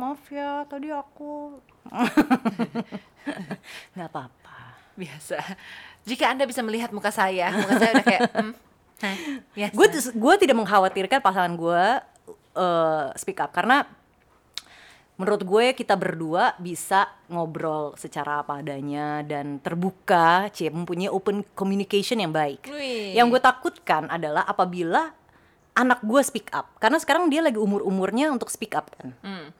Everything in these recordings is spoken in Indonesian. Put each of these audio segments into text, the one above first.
maaf ya tadi aku nggak apa-apa biasa jika anda bisa melihat muka saya muka saya udah kayak hmm, gue gue tidak mengkhawatirkan pasangan gue eh, speak up karena menurut gue kita berdua bisa ngobrol secara apa adanya dan terbuka, cie mempunyai open communication yang baik. Wih. Yang gue takutkan adalah apabila anak gue speak up, karena sekarang dia lagi umur umurnya untuk speak up kan. Hmm.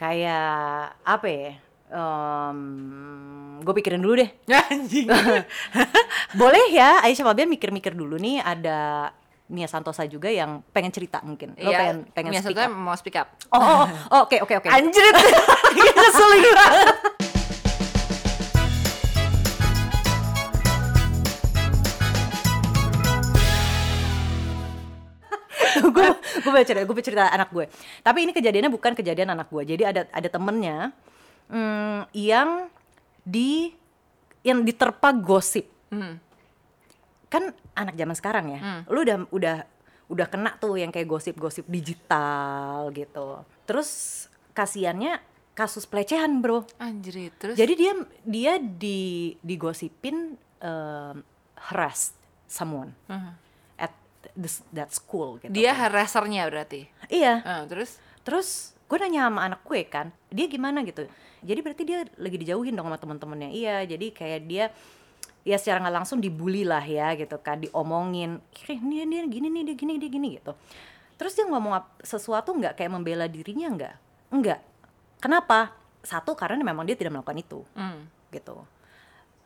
Kayak apa ya? gue pikirin dulu deh. anjing Boleh ya, Aisyah Fabian mikir-mikir dulu nih ada Mia Santosa juga yang pengen cerita mungkin. Lo Iya, pengen pengen Mia speak Santosa up. mau speak up Oh, oh, oh, oke oke oke. anjrit ngeselin banget gue cerita gue cerita anak gue. Tapi ini kejadiannya bukan kejadian anak gue jadi ada ada temennya hmm, yang di yang diterpa gosip. Hmm. kan anak zaman sekarang ya lu udah udah udah kena tuh yang kayak gosip-gosip digital gitu. Terus kasihannya kasus pelecehan bro. Anjrit terus? Jadi dia dia di digosipin um, harass someone. Hmm. at this, that school gitu dia kan. harassernya berarti? Iya. Ah, terus? Terus gue nanya sama anak gue kan dia gimana gitu? Jadi berarti dia lagi dijauhin dong sama teman-temannya iya jadi kayak dia ya secara nggak langsung dibully lah ya gitu kan diomongin. "Ih, dia gini nih dia gini dia gini gitu. Terus dia ngomong sesuatu nggak? Kayak membela dirinya nggak? Nggak. Kenapa? Satu karena memang dia tidak melakukan itu. Hmm. gitu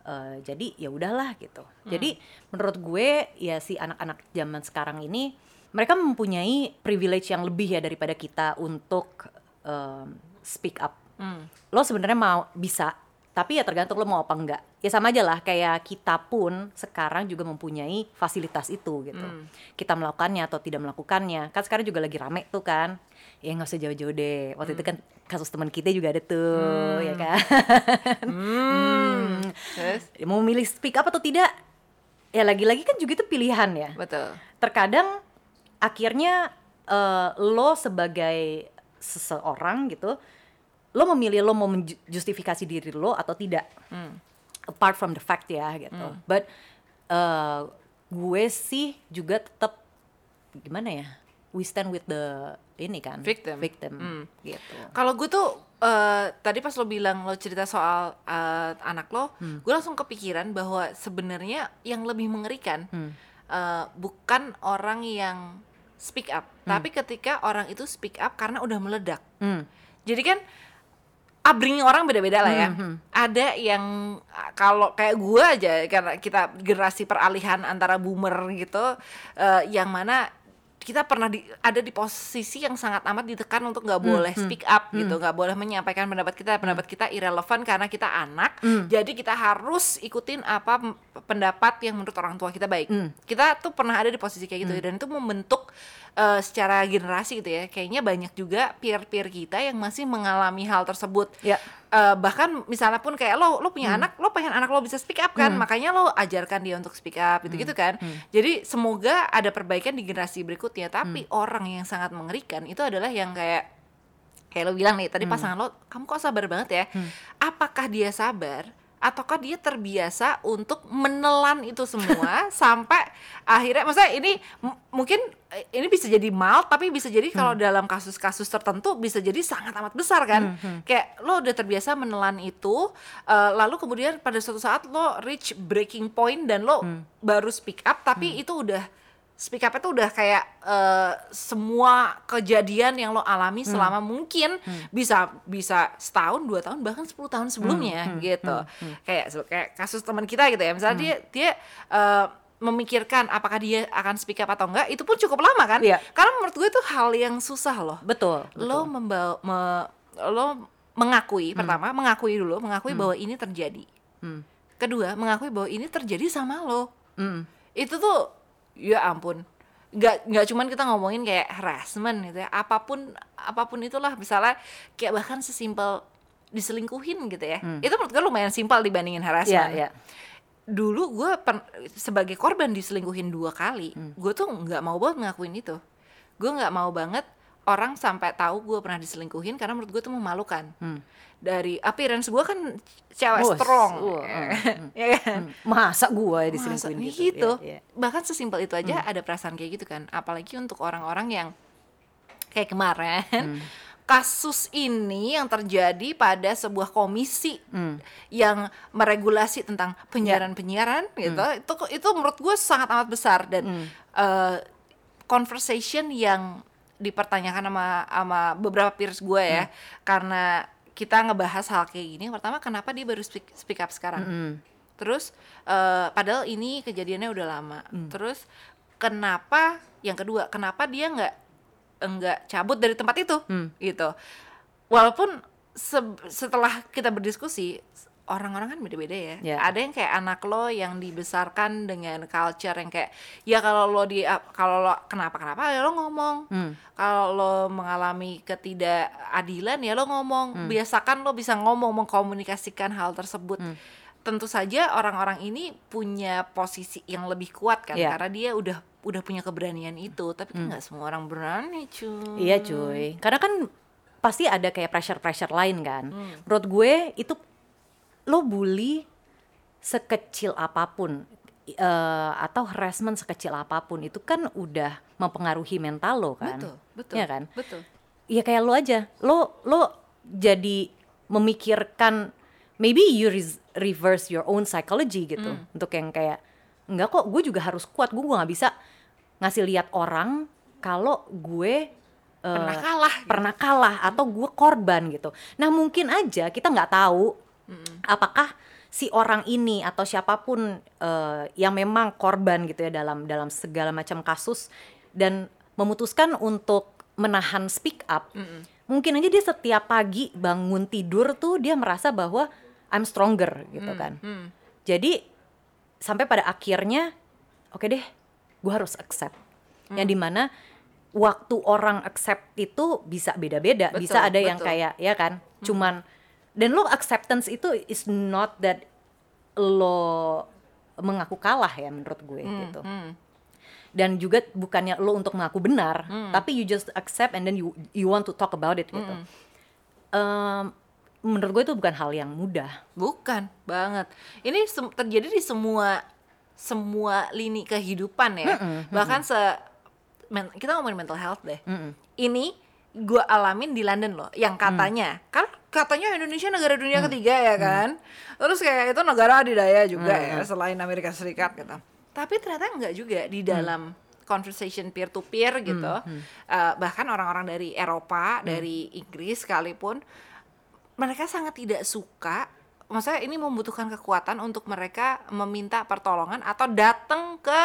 Eh, jadi ya udahlah gitu. Jadi menurut gue ya si anak-anak zaman sekarang ini mereka mempunyai privilege yang lebih ya daripada kita untuk em, speak up. Hmm. lo sebenarnya mau bisa tapi ya tergantung lo mau apa enggak. Ya sama aja lah kayak kita pun sekarang juga mempunyai fasilitas itu gitu. Kita melakukannya atau tidak melakukannya. Kan sekarang juga lagi rame tuh kan ya nggak usah jauh-jauh deh. Waktu itu kan kasus teman kita juga ada tuh ya kan? Hmm. terus? Mau milih speak up atau tidak? Ya lagi-lagi kan juga itu pilihan ya. Betul. Terkadang akhirnya eh, lo sebagai seseorang gitu lo memilih lo mau menjustifikasi diri lo atau tidak? Apart from the fact ya gitu. But eh, gue sih juga tetap gimana ya we stand with the ini kan Victim. victim Hmm. gitu Kalau gue tuh eh, tadi pas lo bilang lo cerita soal eh, anak lo, gue langsung kepikiran bahwa sebenarnya yang lebih mengerikan eh, bukan orang yang speak up, tapi ketika orang itu speak up karena udah meledak. Hmm. Jadi kan upbringing orang beda-beda lah ya. Ada yang kalau kayak gue aja karena kita generasi peralihan antara boomer gitu, eh, yang mana kita pernah di, ada di posisi yang sangat amat ditekan untuk nggak boleh speak up gitu, nggak boleh menyampaikan pendapat kita, pendapat kita irrelevant karena kita anak, jadi kita harus ikutin apa pendapat yang menurut orang tua kita baik. Kita tuh pernah ada di posisi kayak gitu dan itu membentuk eh, secara generasi gitu ya. Kayaknya banyak juga peer-peer kita yang masih mengalami hal tersebut. Ya. Eh, bahkan misalnya pun kayak lo lo punya anak lo pengen anak lo bisa speak up kan makanya lo ajarkan dia untuk speak up gitu gitu kan. Jadi semoga ada perbaikan di generasi berikutnya tapi orang yang sangat mengerikan itu adalah yang kayak kayak lo bilang nih tadi pasangan lo kamu kok sabar banget ya? Apakah dia sabar ataukah dia terbiasa untuk menelan itu semua sampai akhirnya maksudnya ini mungkin eh, ini bisa jadi mild tapi bisa jadi kalau dalam kasus-kasus tertentu bisa jadi sangat amat besar kan? Kayak lo udah terbiasa menelan itu eh, lalu kemudian pada suatu saat lo reach breaking point dan lo baru speak up tapi itu udah speak up itu udah kayak eh, semua kejadian yang lo alami selama mungkin bisa bisa setahun dua tahun bahkan 10 tahun sebelumnya gitu. kayak se- kayak kasus teman kita gitu ya. Misalnya dia dia eh, memikirkan apakah dia akan speak up atau enggak itu pun cukup lama kan? Iya. karena menurut gue itu hal yang susah loh. Betul, lo membawa me- lo mengakui pertama mengakui dulu mengakui bahwa ini terjadi. Kedua mengakui bahwa ini terjadi sama lo. Hmm. itu tuh ya ampun. Nggak nggak cuman kita ngomongin kayak harassment gitu ya. Apa pun apa pun itulah misalnya kayak bahkan sesimpel diselingkuhin gitu ya. Itu menurut gue lumayan simpel dibandingin harassment. Ya dulu gue sebagai korban diselingkuhin dua kali gue tuh nggak mau banget ngakuin itu. Gue nggak mau banget orang sampai tahu gue pernah diselingkuhin karena menurut gue itu memalukan Hmm. dari appearance gue kan cewek Oh, strong uh, ya kan Hmm. Masa gue Masa diselingkuhin gitu? gitu. Iya, iya. bahkan sesimpel itu aja Hmm. ada perasaan kayak gitu kan apalagi untuk orang-orang yang kayak kemarin Hmm. kasus ini yang terjadi pada sebuah komisi Hmm. yang meregulasi tentang penyiaran-penyiaran gitu itu itu menurut gue sangat amat besar dan Hmm. eh, conversation yang dipertanyakan sama sama beberapa peers gue ya Hmm. karena kita ngebahas hal kayak gini pertama kenapa dia baru speak, speak up sekarang Mm. terus eh, padahal ini kejadiannya udah lama Hmm. terus kenapa yang kedua kenapa dia nggak nggak cabut dari tempat itu Hmm. gitu walaupun se- setelah kita berdiskusi orang-orang kan beda-beda ya. Ya. Ada yang kayak anak lo yang dibesarkan dengan culture yang kayak ya kalau lo di kalau lo kenapa kenapa ya lo ngomong. Hmm. Kalau lo mengalami ketidakadilan ya lo ngomong. Biasakan lo bisa ngomong mengkomunikasikan hal tersebut. Tentu saja orang-orang ini punya posisi yang lebih kuat kan Ya. karena dia udah udah punya keberanian itu. Tapi kan nggak semua orang berani, cuy. Iya cuy, karena kan pasti ada kayak pressure-pressure lain kan. Hmm. Menurut gue itu lo bully sekecil apa pun eh, atau harassment sekecil apa pun itu kan udah mempengaruhi mental lo kan. Betul, betul. Iya kan? Betul. Ya kayak lo aja, lo lo jadi memikirkan maybe you reverse your own psychology gitu Hmm. untuk yang kayak enggak kok gue juga harus kuat gue gue nggak bisa ngasih lihat orang kalau gue eh, Pernah kalah gitu. pernah kalah atau gue korban gitu. Nah mungkin aja kita nggak tahu apakah si orang ini atau siapa pun eh, yang memang korban gitu ya dalam dalam segala macam kasus dan memutuskan untuk menahan speak up. Mungkin aja dia setiap pagi bangun tidur tuh dia merasa bahwa I'm stronger gitu kan. Hmm. Jadi sampai pada akhirnya oke deh, gue harus accept. Yang di mana waktu orang accept itu bisa beda-beda, Betul, bisa ada yang betul. kayak ya kan, cuman dan lo acceptance itu is not that lo mengaku kalah ya menurut gue gitu. Hmm. Dan juga bukannya lo untuk mengaku benar, Hmm. tapi you just accept and then you you want to talk about it gitu. Hmm. Em, menurut gue itu bukan hal yang mudah. Bukan banget. Ini terjadi di semua semua lini kehidupan ya. Bahkan se men- kita ngomongin mental health deh. Ini gue alamin di London loh. Yang katanya kan katanya Indonesia negara dunia ketiga ya kan. Terus kayak itu negara adidaya juga ya selain Amerika Serikat gitu. Tapi ternyata enggak juga di dalam conversation peer to peer gitu. Eh, bahkan orang-orang dari Eropa, dari Inggris sekalipun mereka sangat tidak suka maksudnya ini membutuhkan kekuatan untuk mereka meminta pertolongan atau datang ke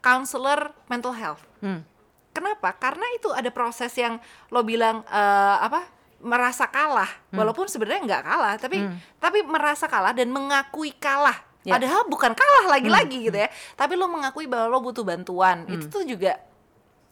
counselor mental health. Hmm. Kenapa? Karena itu ada proses yang lo bilang eh, apa merasa kalah, Hmm. walaupun sebenarnya nggak kalah, tapi tapi merasa kalah dan mengakui kalah. Ya. Padahal bukan kalah Hmm. lagi-lagi gitu ya, tapi lo mengakui bahwa lo butuh bantuan. Itu tuh juga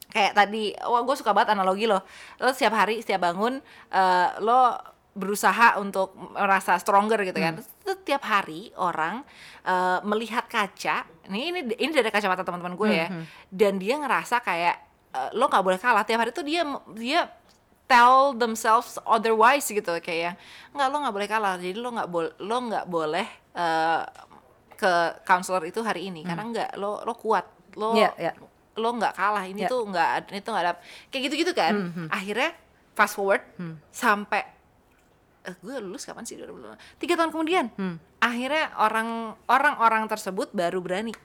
kayak tadi wah gue suka banget analogi lo lo setiap hari setiap bangun eh, lo berusaha untuk merasa stronger gitu kan Terus setiap hari orang eh, melihat kaca ini ini ini dari kacamata teman-teman gue ya dan dia ngerasa kayak eh, lo nggak boleh kalah tiap hari tuh dia dia tell themselves otherwise gitu kayak nggak lo nggak boleh kalah. Jadi lo nggak boleh lo nggak boleh eh, ke counselor itu hari ini. Karena nggak lo lo kuat. Lo Iya, iya. lo nggak kalah. Ini Ya. tuh nggak ini tuh nggak ada kayak gitu gitu kan. Hmm, akhirnya fast forward sampai eh, gue lulus kapan sih? 2005 tiga tahun kemudian. Hmm. akhirnya orang orang-orang tersebut baru berani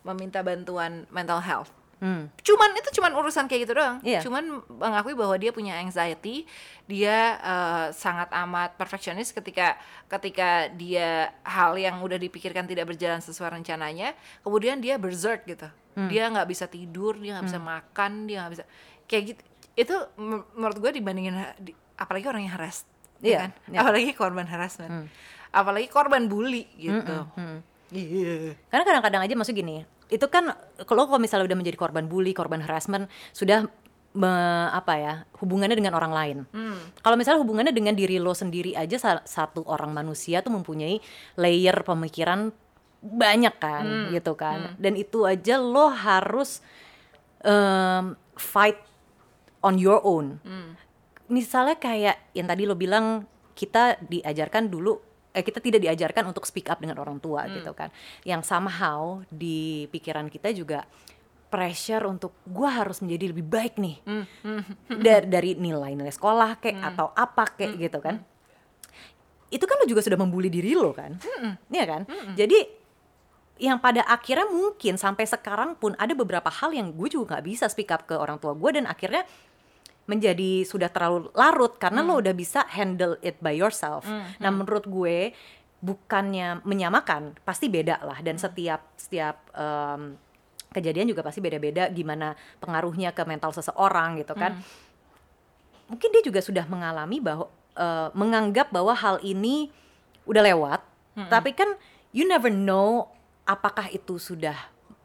meminta bantuan mental health Hmm. cuman itu cuman urusan kayak gitu doang Iya. cuman mengakui bahwa dia punya anxiety dia eh, sangat amat perfeksionis ketika ketika dia hal yang udah dipikirkan tidak berjalan sesuai rencananya kemudian dia berserk gitu Hmm. dia nggak bisa tidur dia nggak bisa makan dia nggak bisa kayak gitu itu menurut gue dibandingin di- apalagi orang yang harass ya Iya, kan iya. apalagi korban harassment apalagi korban bully gitu Hmm. Iya. Karena kadang-kadang aja maksud gini, itu kan kalau kalau misalnya udah menjadi korban bully, korban harassment, sudah me- apa ya hubungannya dengan orang lain. Hmm. Kalau misalnya hubungannya dengan diri lo sendiri aja sa- satu orang manusia tuh mempunyai layer pemikiran banyak kan, Hmm. gitu kan. Dan itu aja lo harus em, fight on your own. Misalnya kayak yang tadi lo bilang kita diajarkan dulu eh kita tidak diajarkan untuk speak up dengan orang tua gitu kan. Yang somehow di pikiran kita juga pressure untuk gua harus menjadi lebih baik nih. Dari dari nilai-nilai sekolah kayak atau apa kayak gitu kan. Itu kan lo juga sudah membuli diri lo kan. Iya kan? Jadi yang pada akhirnya mungkin sampai sekarang pun ada beberapa hal yang gue juga nggak bisa speak up ke orang tua gue dan akhirnya menjadi sudah terlalu larut karena lo udah bisa handle it by yourself. Nah menurut gue bukannya menyamakan pasti beda lah. Dan setiap setiap em, kejadian juga pasti beda-beda gimana pengaruhnya ke mental seseorang gitu kan. Mungkin dia juga sudah mengalami bahwa eh, menganggap bahwa hal ini udah lewat, tapi kan you never know apakah itu sudah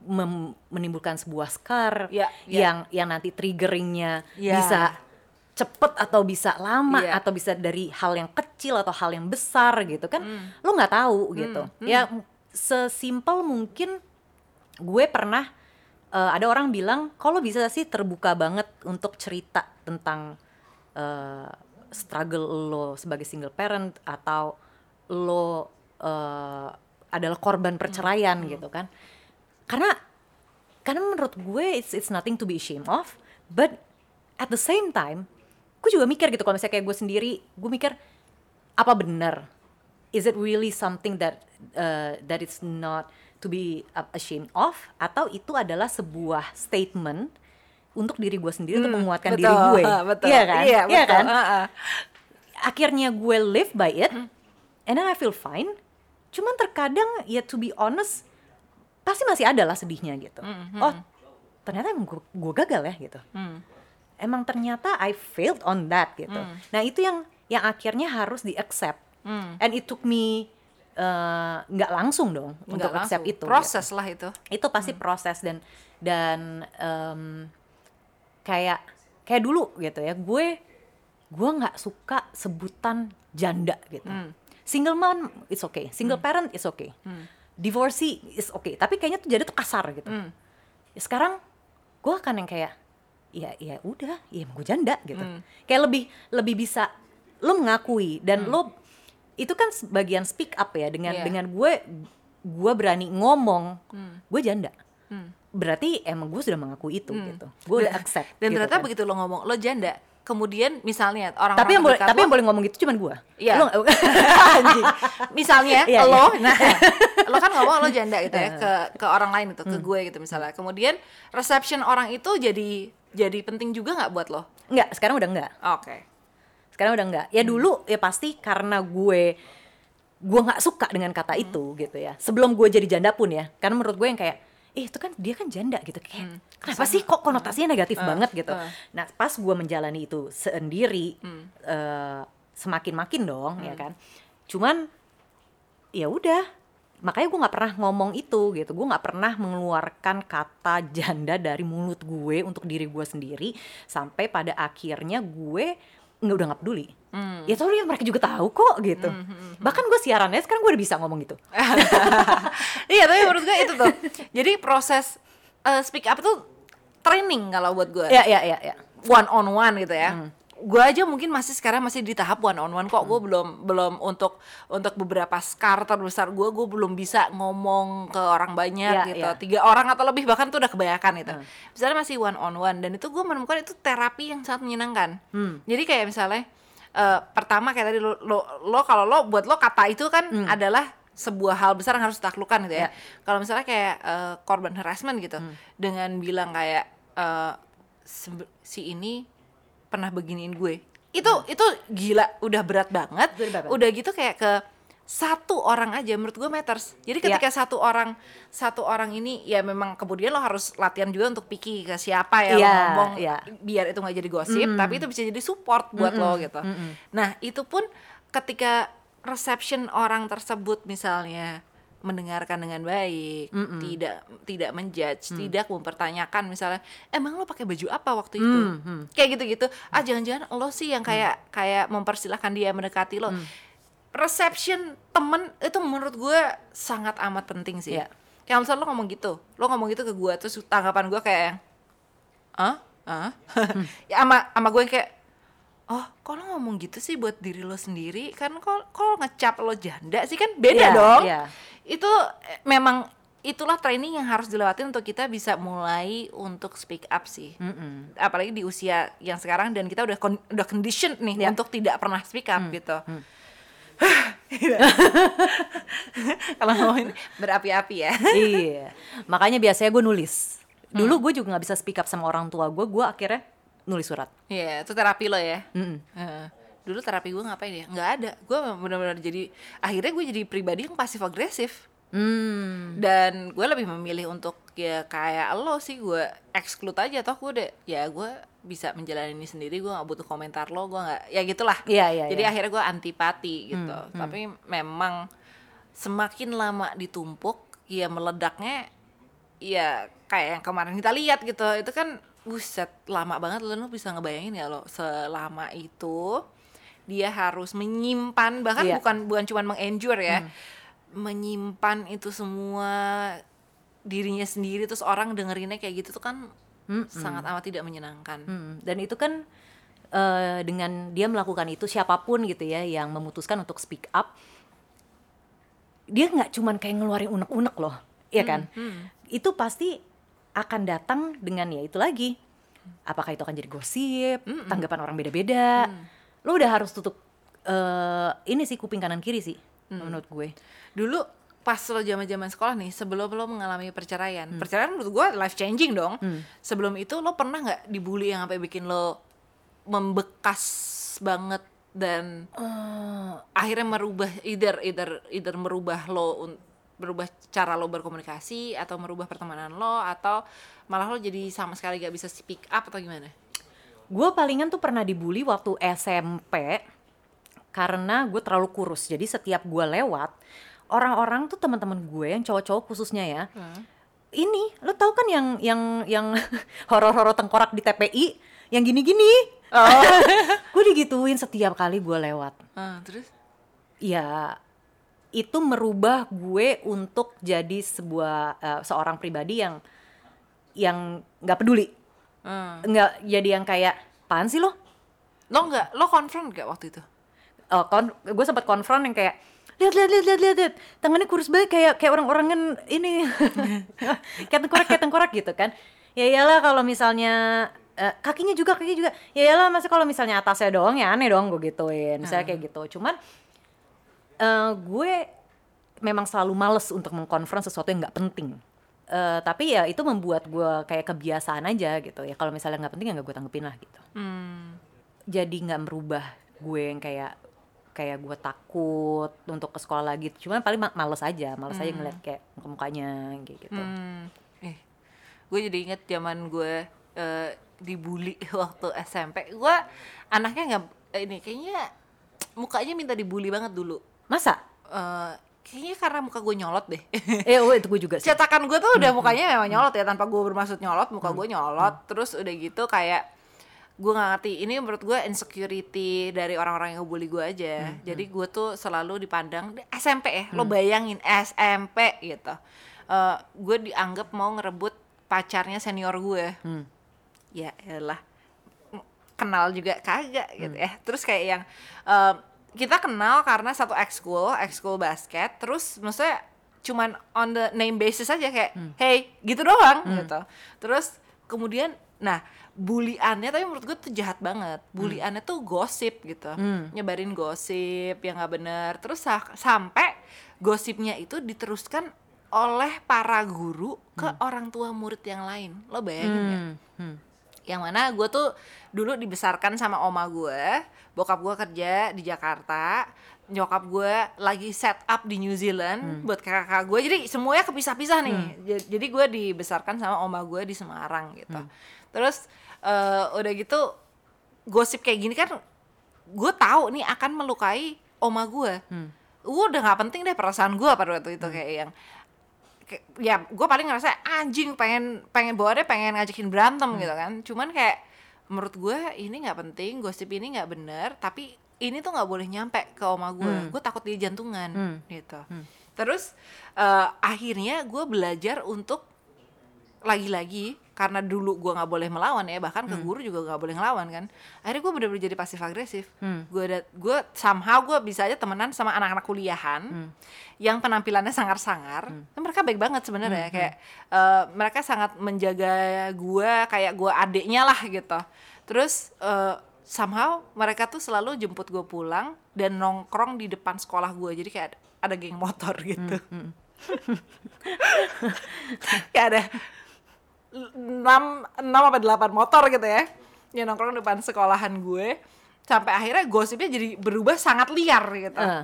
menimbulkan sebuah scar Ya, ya. yang yang nanti triggeringnya Ya. bisa cepet atau bisa lama Iya. atau bisa dari hal yang kecil atau hal yang besar gitu kan Hmm. lo nggak tahu gitu ya m- sesimpel mungkin gue pernah eh, ada orang bilang kalau bisa sih terbuka banget untuk cerita tentang eh, struggle lo sebagai single parent atau lo eh, adalah korban perceraian gitu kan karena karena menurut gue it's it's nothing to be ashamed of but at the same time gue juga mikir gitu kalau misalnya kayak gue sendiri gue mikir apa benar is it really something that uh, that is not to be uh, ashamed of? Atau itu adalah sebuah statement untuk diri gue sendiri untuk menguatkan diri betul, gue. Betul. iya kan? Iya, Iya betul. kan? Heeh. akhirnya gue live by it and then I feel fine. Cuman terkadang ya to be honest pasti masih ada lah sedihnya gitu. Oh ternyata emang gue, gagal ya gitu. Emang ternyata I failed on that gitu. Nah itu yang yang akhirnya harus di accept and it took me eh, nggak langsung dong untuk Nggak accept langsung. itu proses lah itu. Gitu. itu pasti proses dan dan em, kayak kayak dulu gitu ya gue gue nggak suka sebutan janda gitu. Single mom it's okay. Single parent is okay divorcee is okay tapi kayaknya tuh janda tuh kasar gitu. Ya sekarang gue akan yang kayak ya ya udah ya gue janda gitu. Kayak lebih lebih bisa lo mengakui dan lo itu kan bagian speak up ya dengan Iya. dengan gue gue berani ngomong gue janda. Berarti emang gue sudah mengakui itu gitu. Gue udah accept dan gitu ternyata kan. begitu lo ngomong lo janda kemudian misalnya orang tapi yang boleh tapi yang boleh ngomong gitu cuman gue Iya. Lo-. Misalnya Iya, lo, iya. nah, lo kan ngomong lo janda gitu ya ke ke orang lain itu, ke gue gitu misalnya. Kemudian reception orang itu jadi jadi penting juga nggak buat lo? nggak sekarang udah nggak Oke. sekarang udah nggak Hmm. ya dulu ya pasti karena gue gue nggak suka dengan kata Hmm. itu gitu ya sebelum gue jadi janda pun ya karena menurut gue yang kayak eh itu kan dia kan janda gitu. Kayak kenapa sih kok konotasinya negatif banget gitu? uh. nah pas gue menjalani itu sendiri Hmm. eh, semakin makin dong ya kan? Cuman ya udah makanya gue nggak pernah ngomong itu gitu. Gue nggak pernah mengeluarkan kata janda dari mulut gue untuk diri gue sendiri sampai pada akhirnya gue nggak udah nggak peduli. Ya tuh ya mereka juga tahu kok gitu. Bahkan gue siarannya sekarang gue udah bisa ngomong gitu. Iya tapi menurut gue itu tuh. Jadi proses eh, speak up tuh training kalau buat gue. ya ya ya ya. One on one gitu ya. Gue aja mungkin masih sekarang masih di tahap one on one kok. Gue belum belum untuk untuk beberapa skar terbesar gue, gue belum bisa ngomong ke orang banyak Iya, gitu. iya. Tiga orang atau lebih bahkan tuh udah kebanyakan itu. Misalnya masih one on one dan itu gue menemukan itu terapi yang sangat menyenangkan. Jadi kayak misalnya eh, pertama kayak tadi lo lo, lo kalau lo buat lo kata itu kan adalah sebuah hal besar yang harus ditaklukkan gitu ya. Ya. Kalau misalnya kayak eh, korban harassment gitu, dengan bilang kayak "Sebe- si ini pernah beginiin gue, itu itu gila, udah berat banget. Udah berat. Udah gitu kayak ke satu orang aja menurut gue matters. Jadi Ya. ketika satu orang satu orang ini ya memang kemudian lo harus latihan juga untuk picky ke siapa ya lo Iya, ngomong iya. biar itu nggak jadi gosip, tapi itu bisa jadi support buat lo gitu. Nah itu pun ketika reception orang tersebut misalnya mendengarkan dengan baik, tidak tidak menjudge, tidak mempertanyakan misalnya emang lo pakai baju apa waktu itu, kayak gitu-gitu. Ah jangan-jangan lo sih yang kayak kayak mempersilahkan dia mendekati lo. Reception temen itu menurut gue sangat amat penting sih. Iya. Kayak misalnya lo ngomong gitu, lo ngomong gitu ke gue terus tanggapan gue kayak yang, ah ah ya ama ama gue kayak oh kok lo ngomong gitu sih buat diri lo sendiri? Kan kok kok ngecap lo janda sih? Kan beda Iya, dong. iya. Itu eh, memang itulah training yang harus dilewatin untuk kita bisa mulai untuk speak up sih Mm-mm. apalagi di usia yang sekarang dan kita udah con- udah conditioned nih Ya. untuk tidak pernah speak up gitu hmm. kalau ngomongin berapi-api ya iya makanya biasanya gue nulis dulu gue juga nggak bisa speak up sama orang tua gue gue akhirnya nulis surat Iya, itu terapi lo ya. Mm-mm. Heeh. Dulu terapi gue ngapain ya? Nggak ada. Gue benar-benar jadi akhirnya gue jadi pribadi yang pasif agresif. Hmm. Dan gue lebih memilih untuk ya kayak lo sih gue exclude aja toh gue udah ya gue bisa menjalani ini sendiri gue nggak butuh komentar lo gue nggak ya gitulah Iya, iya, jadi iya. akhirnya gue antipati gitu Hmm, tapi memang semakin lama ditumpuk ya meledaknya ya kayak yang kemarin kita lihat gitu itu kan buset lama banget lo bisa ngebayangin ya lo selama itu dia harus menyimpan bahkan Iya. bukan bukan cuma mengendure ya menyimpan itu semua dirinya sendiri terus orang dengerinnya kayak gitu tuh kan sangat amat tidak menyenangkan Hmm, dan itu kan eh, dengan dia melakukan itu siapa pun gitu ya yang memutuskan untuk speak up, dia nggak cuman kayak ngeluarin unek-unek loh, ya kan? Itu pasti akan datang dengan ya itu lagi. Apakah itu akan jadi gosip, tanggapan orang beda-beda. Lo udah harus tutup eh, ini sih kuping kanan kiri sih, menurut gue. dulu pas lo zaman zaman sekolah nih sebelum lo mengalami perceraian. Hmm. perceraian menurut gue life changing dong. Sebelum itu lo pernah nggak dibully yang sampai bikin lo membekas banget dan Eh, akhirnya merubah either either either merubah lo berubah cara lo berkomunikasi atau merubah pertemanan lo atau malah lo jadi sama sekali gak bisa speak up atau gimana Gue palingan tuh pernah dibully waktu SMP karena gue terlalu kurus. Jadi setiap gue lewat, orang-orang tuh teman-teman gue yang cowok-cowok khususnya ya. Ini, lo tau kan yang yang yang horor-horor tengkorak di TPI yang gini-gini? oh gue digituin setiap kali gue lewat. Ah, terus Ya itu merubah gue untuk jadi sebuah eh, seorang pribadi yang yang nggak peduli, Hmm. nggak jadi yang kayak apaan sih lo? lo nggak lo confront gak waktu itu? Oh, kon gue sempat konfront yang kayak lihat lihat lihat lihat lihat tangannya kurus banget kayak kayak orang-orang kan ini. Kayak tengkorak kayak tengkorak gitu kan. Ya iyalah kalau misalnya eh, kakinya juga kakinya juga. Ya iyalah masa kalau misalnya atasnya doang ya aneh dong gue gituin. Misalnya kayak gitu. Cuman eh, gue memang selalu males untuk mengkonfront sesuatu yang nggak penting Eh, tapi ya itu membuat gue kayak kebiasaan aja gitu. Ya kalau misalnya nggak penting ya nggak gue tanggepin lah gitu. Hmm. jadi nggak merubah gue yang kayak kayak gue takut untuk ke sekolah lagi. Cuman paling ma- males aja. Males aja ngeliat kayak muka mukanya kayak gitu. Hmm, eh, gue jadi inget zaman gue eh, dibully waktu SMP. Gue anaknya nggak eh, ini kayaknya mukanya minta dibully banget dulu. masa? Eh, kayaknya karena muka gue nyolot deh. eh oh itu gue juga sih. Cetakan gue tuh udah mukanya memang nyolot ya tanpa gue bermaksud nyolot, muka gue nyolot. Terus udah gitu kayak gue nggak ngerti ini menurut gue insecurity dari orang-orang yang ngebully gue aja. Jadi gue tuh selalu dipandang di SMP ya lo bayangin SMP gitu. Eh, gue dianggap mau ngerebut pacarnya senior gue Hmm. ya elah. M- kenal juga kagak gitu ya. Terus kayak yang eh, kita kenal karena satu ekskul ekskul basket terus maksudnya cuman on the name basis aja kayak hey gitu doang gitu. Terus kemudian nah buliannya tapi menurut gue tuh jahat banget. Buliannya tuh gosip gitu. Nyebarin gosip yang nggak bener. Terus sa- sampai gosipnya itu diteruskan oleh para guru ke orang tua murid yang lain. Lo bayangin? Hmm, hmm. Yang mana gue tuh dulu dibesarkan sama oma gue bokap gue kerja di Jakarta nyokap gue lagi set up di New Zealand buat kakak gue jadi semuanya kepisah-pisah nih. Ja- jadi gue dibesarkan sama oma gue di Semarang gitu. Terus eh, udah gitu gosip kayak gini kan gue tahu nih akan melukai oma gue gue udah nggak penting deh perasaan gue pada waktu itu kayak yang ya gue paling ngerasa anjing pengen pengen bawa deh pengen ngajakin berantem gitu kan. Cuman kayak menurut gue ini nggak penting gosip ini nggak bener tapi ini tuh nggak boleh nyampe ke oma gue gue takut dia jantungan Hmm. gitu. Terus eh, akhirnya gue belajar untuk lagi-lagi karena dulu gue nggak boleh melawan ya bahkan ke guru juga nggak boleh ngelawan kan. Akhirnya gue bener-bener jadi pasif agresif gue ada gue somehow gue bisa aja temenan sama anak-anak kuliahan yang penampilannya sangar-sangar. Dan mereka baik banget sebenarnya kayak eh, mereka sangat menjaga gue kayak gue adiknya lah gitu. Terus eh, somehow mereka tuh selalu jemput gue pulang dan nongkrong di depan sekolah gue jadi kayak ada, ada geng motor gitu. Kayak ada enam enam apa delapan motor gitu ya yang nongkrong depan sekolahan gue. Sampai akhirnya gosipnya jadi berubah sangat liar gitu. Eh,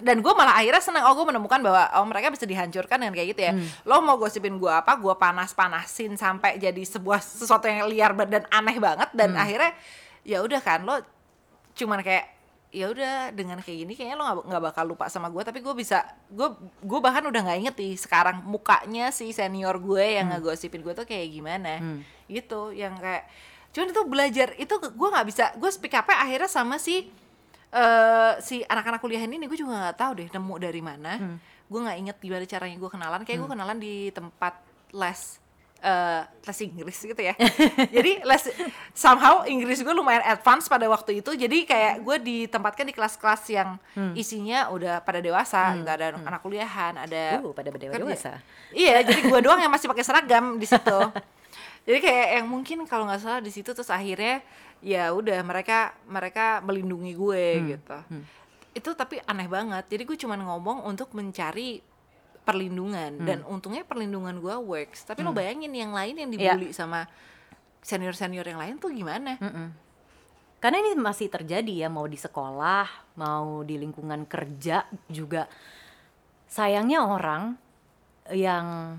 dan gue malah akhirnya senang oh gue menemukan bahwa oh mereka bisa dihancurkan dengan kayak gitu ya. Lo mau gosipin gue apa gue panas panasin sampai jadi sebuah sesuatu yang liar dan aneh banget. Dan akhirnya ya udah kan lo cuman kayak ya udah dengan kayak gini kayaknya lo nggak bakal lupa sama gue tapi gue bisa gue gue bahkan udah nggak inget nih sekarang mukanya si senior gue yang ngegosipin gue tuh kayak gimana. Gitu yang kayak cuman itu belajar itu gue nggak bisa gue speak up akhirnya sama si eh si anak-anak kuliah ini gue juga nggak tahu deh nemu dari mana. Gue nggak inget gimana caranya gue kenalan kayak gue kenalan di tempat les eh les Inggris gitu ya jadi les somehow Inggris gue lumayan advance pada waktu itu jadi kayak gue ditempatkan di kelas-kelas yang isinya udah pada dewasa nggak ada anak kuliahan ada uh, pada kerja. dewasa. Iya, jadi gue doang yang masih pakai seragam di situ. jadi kayak yang mungkin kalau nggak salah di situ terus akhirnya ya udah mereka mereka melindungi gue gitu. Itu tapi aneh banget. Jadi gue cuman ngomong untuk mencari perlindungan dan untungnya perlindungan gue works. Tapi lo bayangin yang lain yang dibully sama senior-senior yang lain tuh gimana? Karena ini masih terjadi ya, mau di sekolah, mau di lingkungan kerja juga. Sayangnya orang yang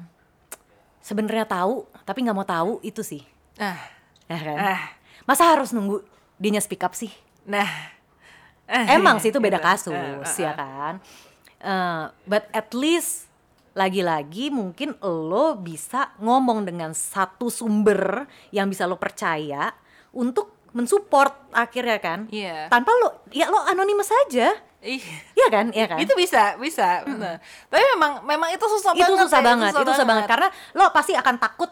sebenarnya tahu tapi nggak mau tahu itu sih, Nah, ya kan? ah, Masa harus nunggu dianya speak up sih? nah. Emang sih itu beda Gitu. kasus Eh, eh, ya kan. Eh, but at least lagi-lagi mungkin lo bisa ngomong dengan satu sumber yang bisa lo percaya untuk mensupport akhirnya kan. Iya. Tanpa lo ya lo anonimus saja. Ih. Iya kan? Iya kan? Itu bisa, bisa. bener. Tapi memang memang itu susah itu banget. susah ya, banget, itu susah banget karena lo pasti akan takut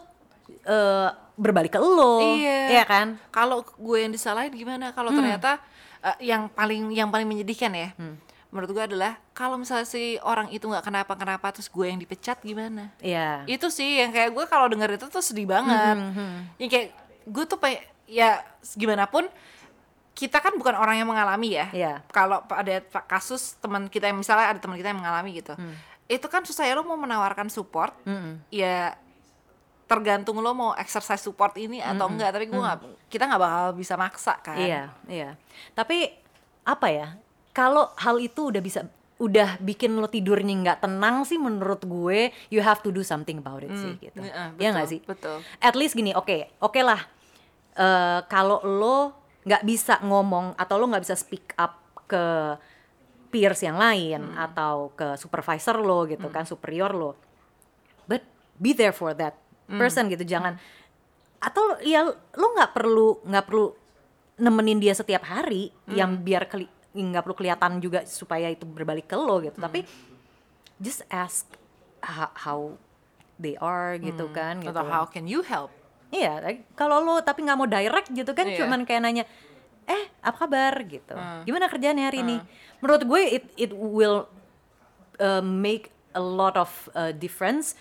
eh, berbalik ke lo. Iya. kan? Kalau gue yang disalahin gimana? Kalau ternyata eh, yang paling yang paling menyedihkan ya, menurut gue adalah kalau misalnya si orang itu nggak kenapa-kenapa terus gue yang dipecat gimana? Iya. Itu sih yang kayak gue kalau denger itu tuh sedih banget. Yang kayak gue tuh kayak ya gimana pun kita kan bukan orang yang mengalami ya. Iya. Kalau ada kasus teman kita yang misalnya ada teman kita yang mengalami gitu, itu kan susah ya lo mau menawarkan support, Mm-mm. ya tergantung lo mau exercise support ini atau enggak. Tapi gue nggak, kita nggak bakal bisa maksa kan. Iya, iya. Tapi apa ya? Kalau hal itu udah bisa udah bikin lo tidurnya nggak tenang sih menurut gue you have to do something about it sih gitu. Iya, Iya nggak betul, sih? betul. At least gini, oke, oke lah. Eh, kalau lo nggak bisa ngomong atau lo nggak bisa speak up ke peers yang lain Hmm. atau ke supervisor lo gitu kan, superior lo. But be there for that Hmm. person gitu, jangan atau ya lo nggak perlu nggak perlu nemenin dia setiap hari Hmm. yang biar keli nggak perlu kelihatan juga supaya itu berbalik ke lo gitu tapi just ask how, how they are gitu kan gitu Hmm. Atau how can you help? iya kalau lo tapi nggak mau direct gitu kan Iya. cuman kayak nanya eh apa kabar gitu gimana kerjaannya hari ini menurut gue it it will uh, make a lot of uh, difference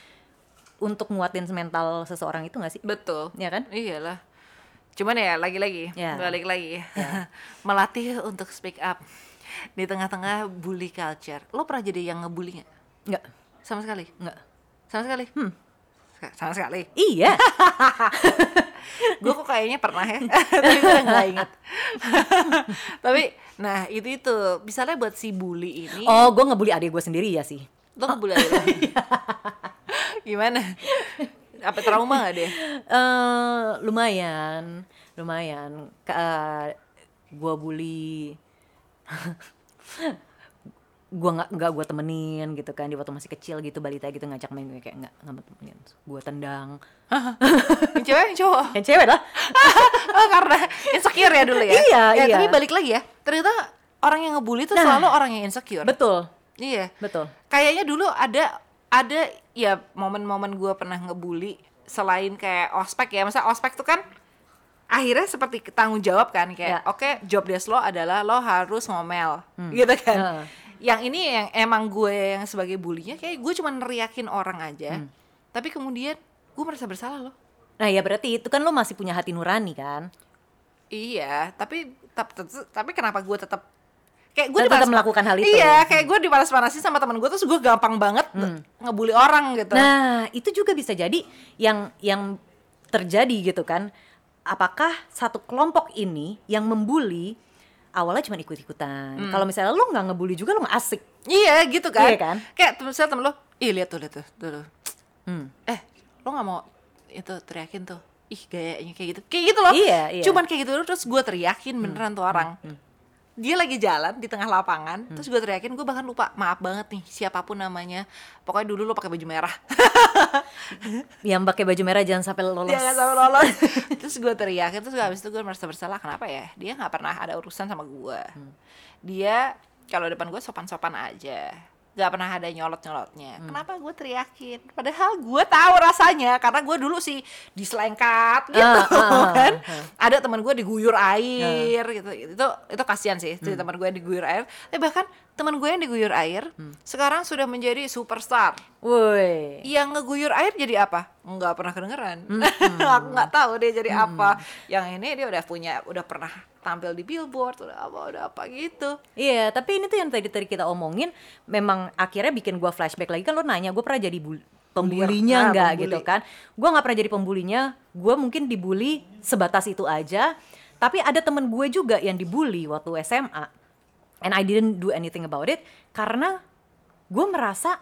untuk nguatin mental seseorang itu gak sih Betul. ya kan Iyalah. Cuman ya lagi-lagi, Ya. balik lagi. Melatih untuk speak up di tengah-tengah bully culture. Lo pernah jadi yang ngebully nggak? nggak Sama sekali? nggak Sama sekali? Hmm. Sama sekali. iya gue kok kayaknya pernah ya, tapi gue nggak inget. tapi, nah itu itu, misalnya buat si bully ini, oh gue ngebully adik gue sendiri ya sih lo ngebully aja lo. Gimana? Apa trauma gak dia? eh lumayan, lumayan. Ka- gua bully, gua nggak nggak gua temenin gitu kan. Di waktu masih kecil gitu balita gitu ngajak main gue kayak nggak nggak temenin. Gua tendang. Yang cewek yang cowok? Yang cewek lah. oh karena insecure ya dulu ya? Iya, ya, iya. Tapi balik lagi ya, ternyata orang yang ngebully itu Nah. selalu orang yang insecure. Betul, Iya. betul. Kayaknya dulu ada ada ya momen-momen gue pernah ngebully selain kayak ospek ya masa ospek tuh kan akhirnya seperti tanggung jawab kan kayak Ya. oke job desk lo adalah lo harus ngomel gitu kan Heeh. yang ini yang emang gue yang sebagai bulinya kayak gue cuma neriakin orang aja tapi kemudian gue merasa bersalah loh Nah ya berarti itu kan lo masih punya hati nurani kan? iya tapi tapi kenapa gue tetap kayak gue Tetap melakukan hal itu. iya kayak gue dipanas-panasin sama teman gue terus gue gampang banget ngebully orang gitu Nah, itu juga bisa jadi yang yang terjadi gitu kan. Apakah satu kelompok ini yang membuli awalnya cuma ikut-ikutan. Hmm. Kalau misalnya lu nggak ngebully juga lu nggak asik. Iya gitu kan. Iya kan? Kayak temen misalnya temen lo, ih lihat tuh lihat tuh, tuh, tuh. Hmm. Eh, lo nggak mau itu teriakin tuh. Ih gayanya kayak gitu. Kayak gitu loh. Iya, iya. Cuman kayak gitu terus gue teriakin beneran tuh orang. Dia lagi jalan di tengah lapangan, terus gue teriakin, gue bahkan lupa, maaf banget nih siapa pun namanya. Pokoknya dulu lo pakai baju merah. Yang pakai baju merah jangan sampai lolos. Dia nggak sampai lolos. terus gue teriakin, terus habis itu gue merasa bersalah. Kenapa ya? Dia nggak pernah ada urusan sama gue. Dia kalau depan gue sopan-sopan aja. Gak pernah ada nyolot-nyolotnya. Kenapa gue teriakin? Padahal gue tahu rasanya karena gue dulu sih diselengkat gitu Ah, ah, ah, kan. ah. Ada teman gue diguyur air gitu. Itu itu kasihan sih si teman gue yang diguyur air. Tapi bahkan teman gue yang diguyur air sekarang sudah menjadi superstar Woi. yang ngeguyur air jadi apa? Nggak pernah kedengeran. Aku nggak tahu dia jadi apa. Yang ini dia udah punya, udah pernah tampil di billboard, udah apa, udah apa gitu. Iya, tapi ini tuh yang tadi tadi kita omongin memang akhirnya bikin gua flashback lagi kan lo nanya gue pernah jadi bul- pembulinya nggak pembuli. gitu kan? Gua nggak pernah jadi pembulinya, gua mungkin dibully sebatas itu aja. Tapi ada temen gue juga yang dibully waktu SMA, and I didn't do anything about it karena gue merasa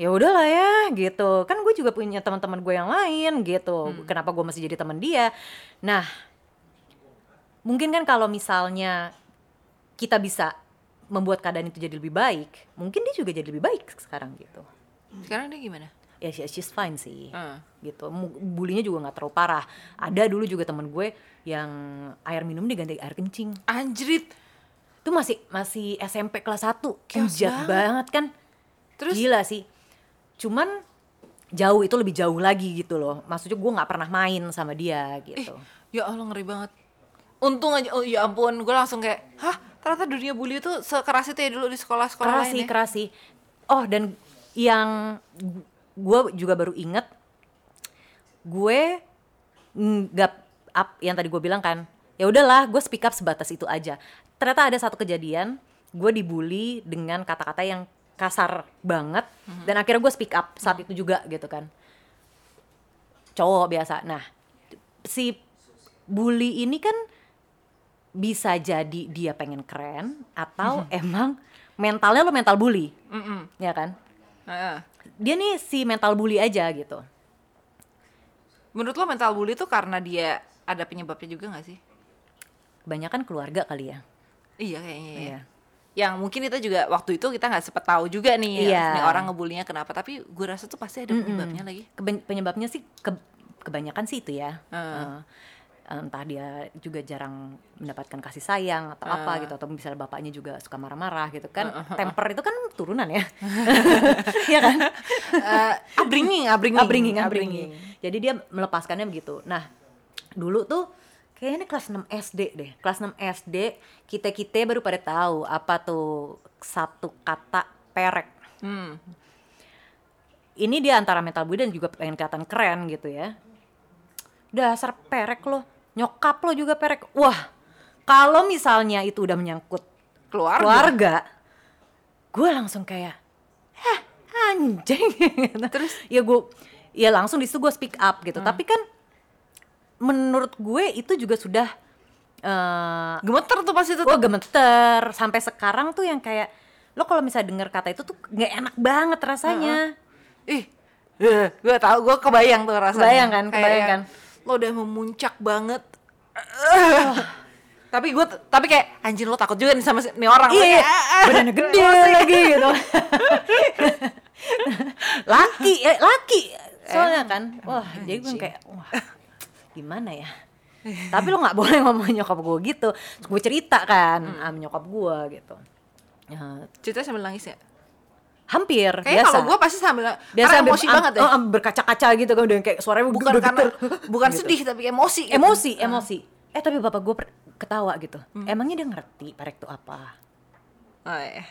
ya udahlah ya gitu kan gue juga punya teman-teman gue yang lain gitu kenapa gue masih jadi teman dia nah mungkin kan kalau misalnya kita bisa membuat keadaan itu jadi lebih baik, mungkin dia juga jadi lebih baik sekarang gitu. Sekarang dia gimana? Ya she- she's fine sih. Hmm. Gitu. Bulinya juga nggak terlalu parah. Ada dulu juga temen gue yang air minum diganti air kencing. Anjrit. Itu masih masih SMP kelas 1. Chaos Hujat banget. banget kan. Terus? Gila sih. Cuman jauh itu lebih jauh lagi gitu loh. Maksudnya gue nggak pernah main sama dia Ih, gitu. ya Allah ngeri banget. Untung aja, oh ya ampun, gue langsung kayak, hah ternyata dunia bully itu sekeras itu ya dulu di sekolah-sekolah keras lain sih ya? keras sih. Oh dan yang gue juga baru inget gue nggak up yang tadi gue bilang kan ya udahlah gue speak up sebatas itu aja. Ternyata ada satu kejadian gue dibully dengan kata-kata yang kasar banget dan akhirnya gue speak up saat itu juga gitu kan. Cowok biasa. Nah si bully ini kan bisa jadi dia pengen keren atau emang mentalnya lo mental bully Mm-mm. ya kan Heeh. dia nih si mental bully aja gitu Menurut lo mental bully itu karena dia ada penyebabnya juga gak sih? kebanyakan keluarga kali ya Iya kayaknya ya. Iya. Yang mungkin kita juga waktu itu kita nggak sempet tahu juga nih, Iya. nih orang ngebulinya kenapa. Tapi gue rasa tuh pasti ada penyebabnya lagi. Keben- penyebabnya sih ke- kebanyakan sih itu ya Heeh. Eh, entah dia juga jarang mendapatkan kasih sayang atau apa gitu atau misalnya bapaknya juga suka marah-marah gitu kan temper itu kan turunan ya ya kan Eh, upbringing, upbringing, upbringing, upbringing. Jadi dia melepaskannya begitu. Nah, dulu tuh kayaknya kelas 6 SD deh. Kelas 6 SD, kita-kita baru pada tahu apa tuh satu kata perek. Hmm. Ini dia antara mental bully dan juga pengen kelihatan keren gitu ya. Dasar perek lo, nyokap lo juga perek. Wah, kalau misalnya itu udah menyangkut Keluarga. keluarga, gue langsung kayak, heh anjing. Terus ya gue, ya langsung di situ gue speak up gitu. Tapi kan menurut gue itu juga sudah eh Gemeter tuh pas itu gue gemeter sampai sekarang tuh yang kayak lo kalau misalnya denger kata itu tuh nggak enak banget rasanya. Ih, gue tahu, gue kebayang tuh rasanya. Kebayang kan, kebayang yang kan. Lo udah memuncak banget. Tapi gue, tapi kayak anjir lo takut juga nih sama si- nih orang. Iya. Kayak, badannya gede lagi gitu. laki, eh, laki. Soalnya kan, wah, jadi gue kayak, wah, gimana ya? Tapi lo nggak boleh ngomong nyokap gue gitu. Gue cerita kan, sama nyokap gue gitu. Ya, Cerita sambil nangis ya? Hampir Kayaknya biasa kalau gue pasti sambil biasa karena ambil- emosi am- banget ya. am- berkaca-kaca gitu kan udah kayak suaranya bukan karena bukan Gitu. sedih tapi emosi. gitu. emosi emosi eh tapi bapak gue ketawa gitu emangnya dia ngerti parek itu apa Oh, iya.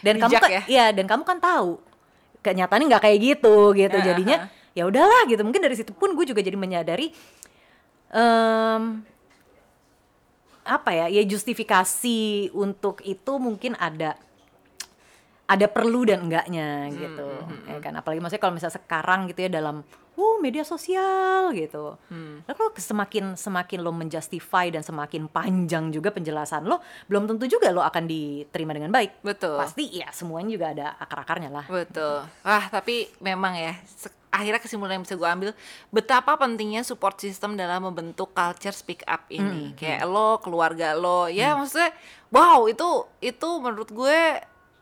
dan kamu Bijak kan ya. iya dan kamu kan tahu kenyataannya nggak kayak gitu gitu Ya, jadinya aha. ya udahlah gitu mungkin dari situ pun gue juga jadi menyadari em, apa ya ya justifikasi untuk itu mungkin ada ada perlu dan enggaknya Hmm, gitu ya kan apalagi maksudnya kalau misalnya sekarang gitu ya dalam uh media sosial gitu Hmm. Lalu kalau semakin semakin lo menjustify dan semakin panjang juga penjelasan lo belum tentu juga lo akan diterima dengan baik Betul. pasti ya semuanya juga ada akar-akarnya lah Betul. Wah, tapi memang ya akhirnya kesimpulan yang bisa gue ambil betapa pentingnya support system dalam membentuk culture speak up ini. Kayak lo, keluarga lo, ya maksudnya wow, itu itu menurut gue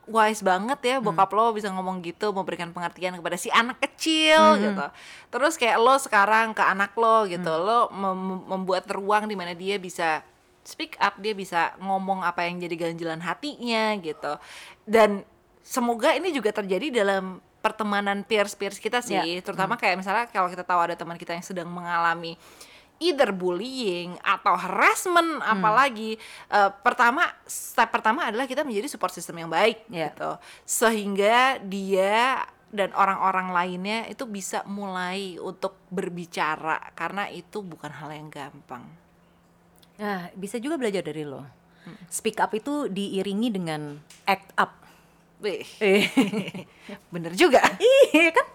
wise banget ya bokap lo bisa ngomong gitu memberikan pengertian kepada si anak kecil gitu. Terus kayak lo sekarang ke anak lo gitu, lo mem- membuat ruang di mana dia bisa speak up, dia bisa ngomong apa yang jadi ganjilan hatinya gitu. Dan semoga ini juga terjadi dalam pertemanan peers-peers kita sih, Ya. terutama kayak misalnya kalau kita tahu ada teman kita yang sedang mengalami either bullying atau harassment apalagi eh, pertama step pertama adalah kita menjadi support system yang baik Ya. gitu. Sehingga dia dan orang-orang lainnya itu bisa mulai untuk berbicara karena itu bukan hal yang gampang. Nah bisa juga belajar dari lo. Speak up itu diiringi dengan act up. Wih, Eh, bener juga. Iya kan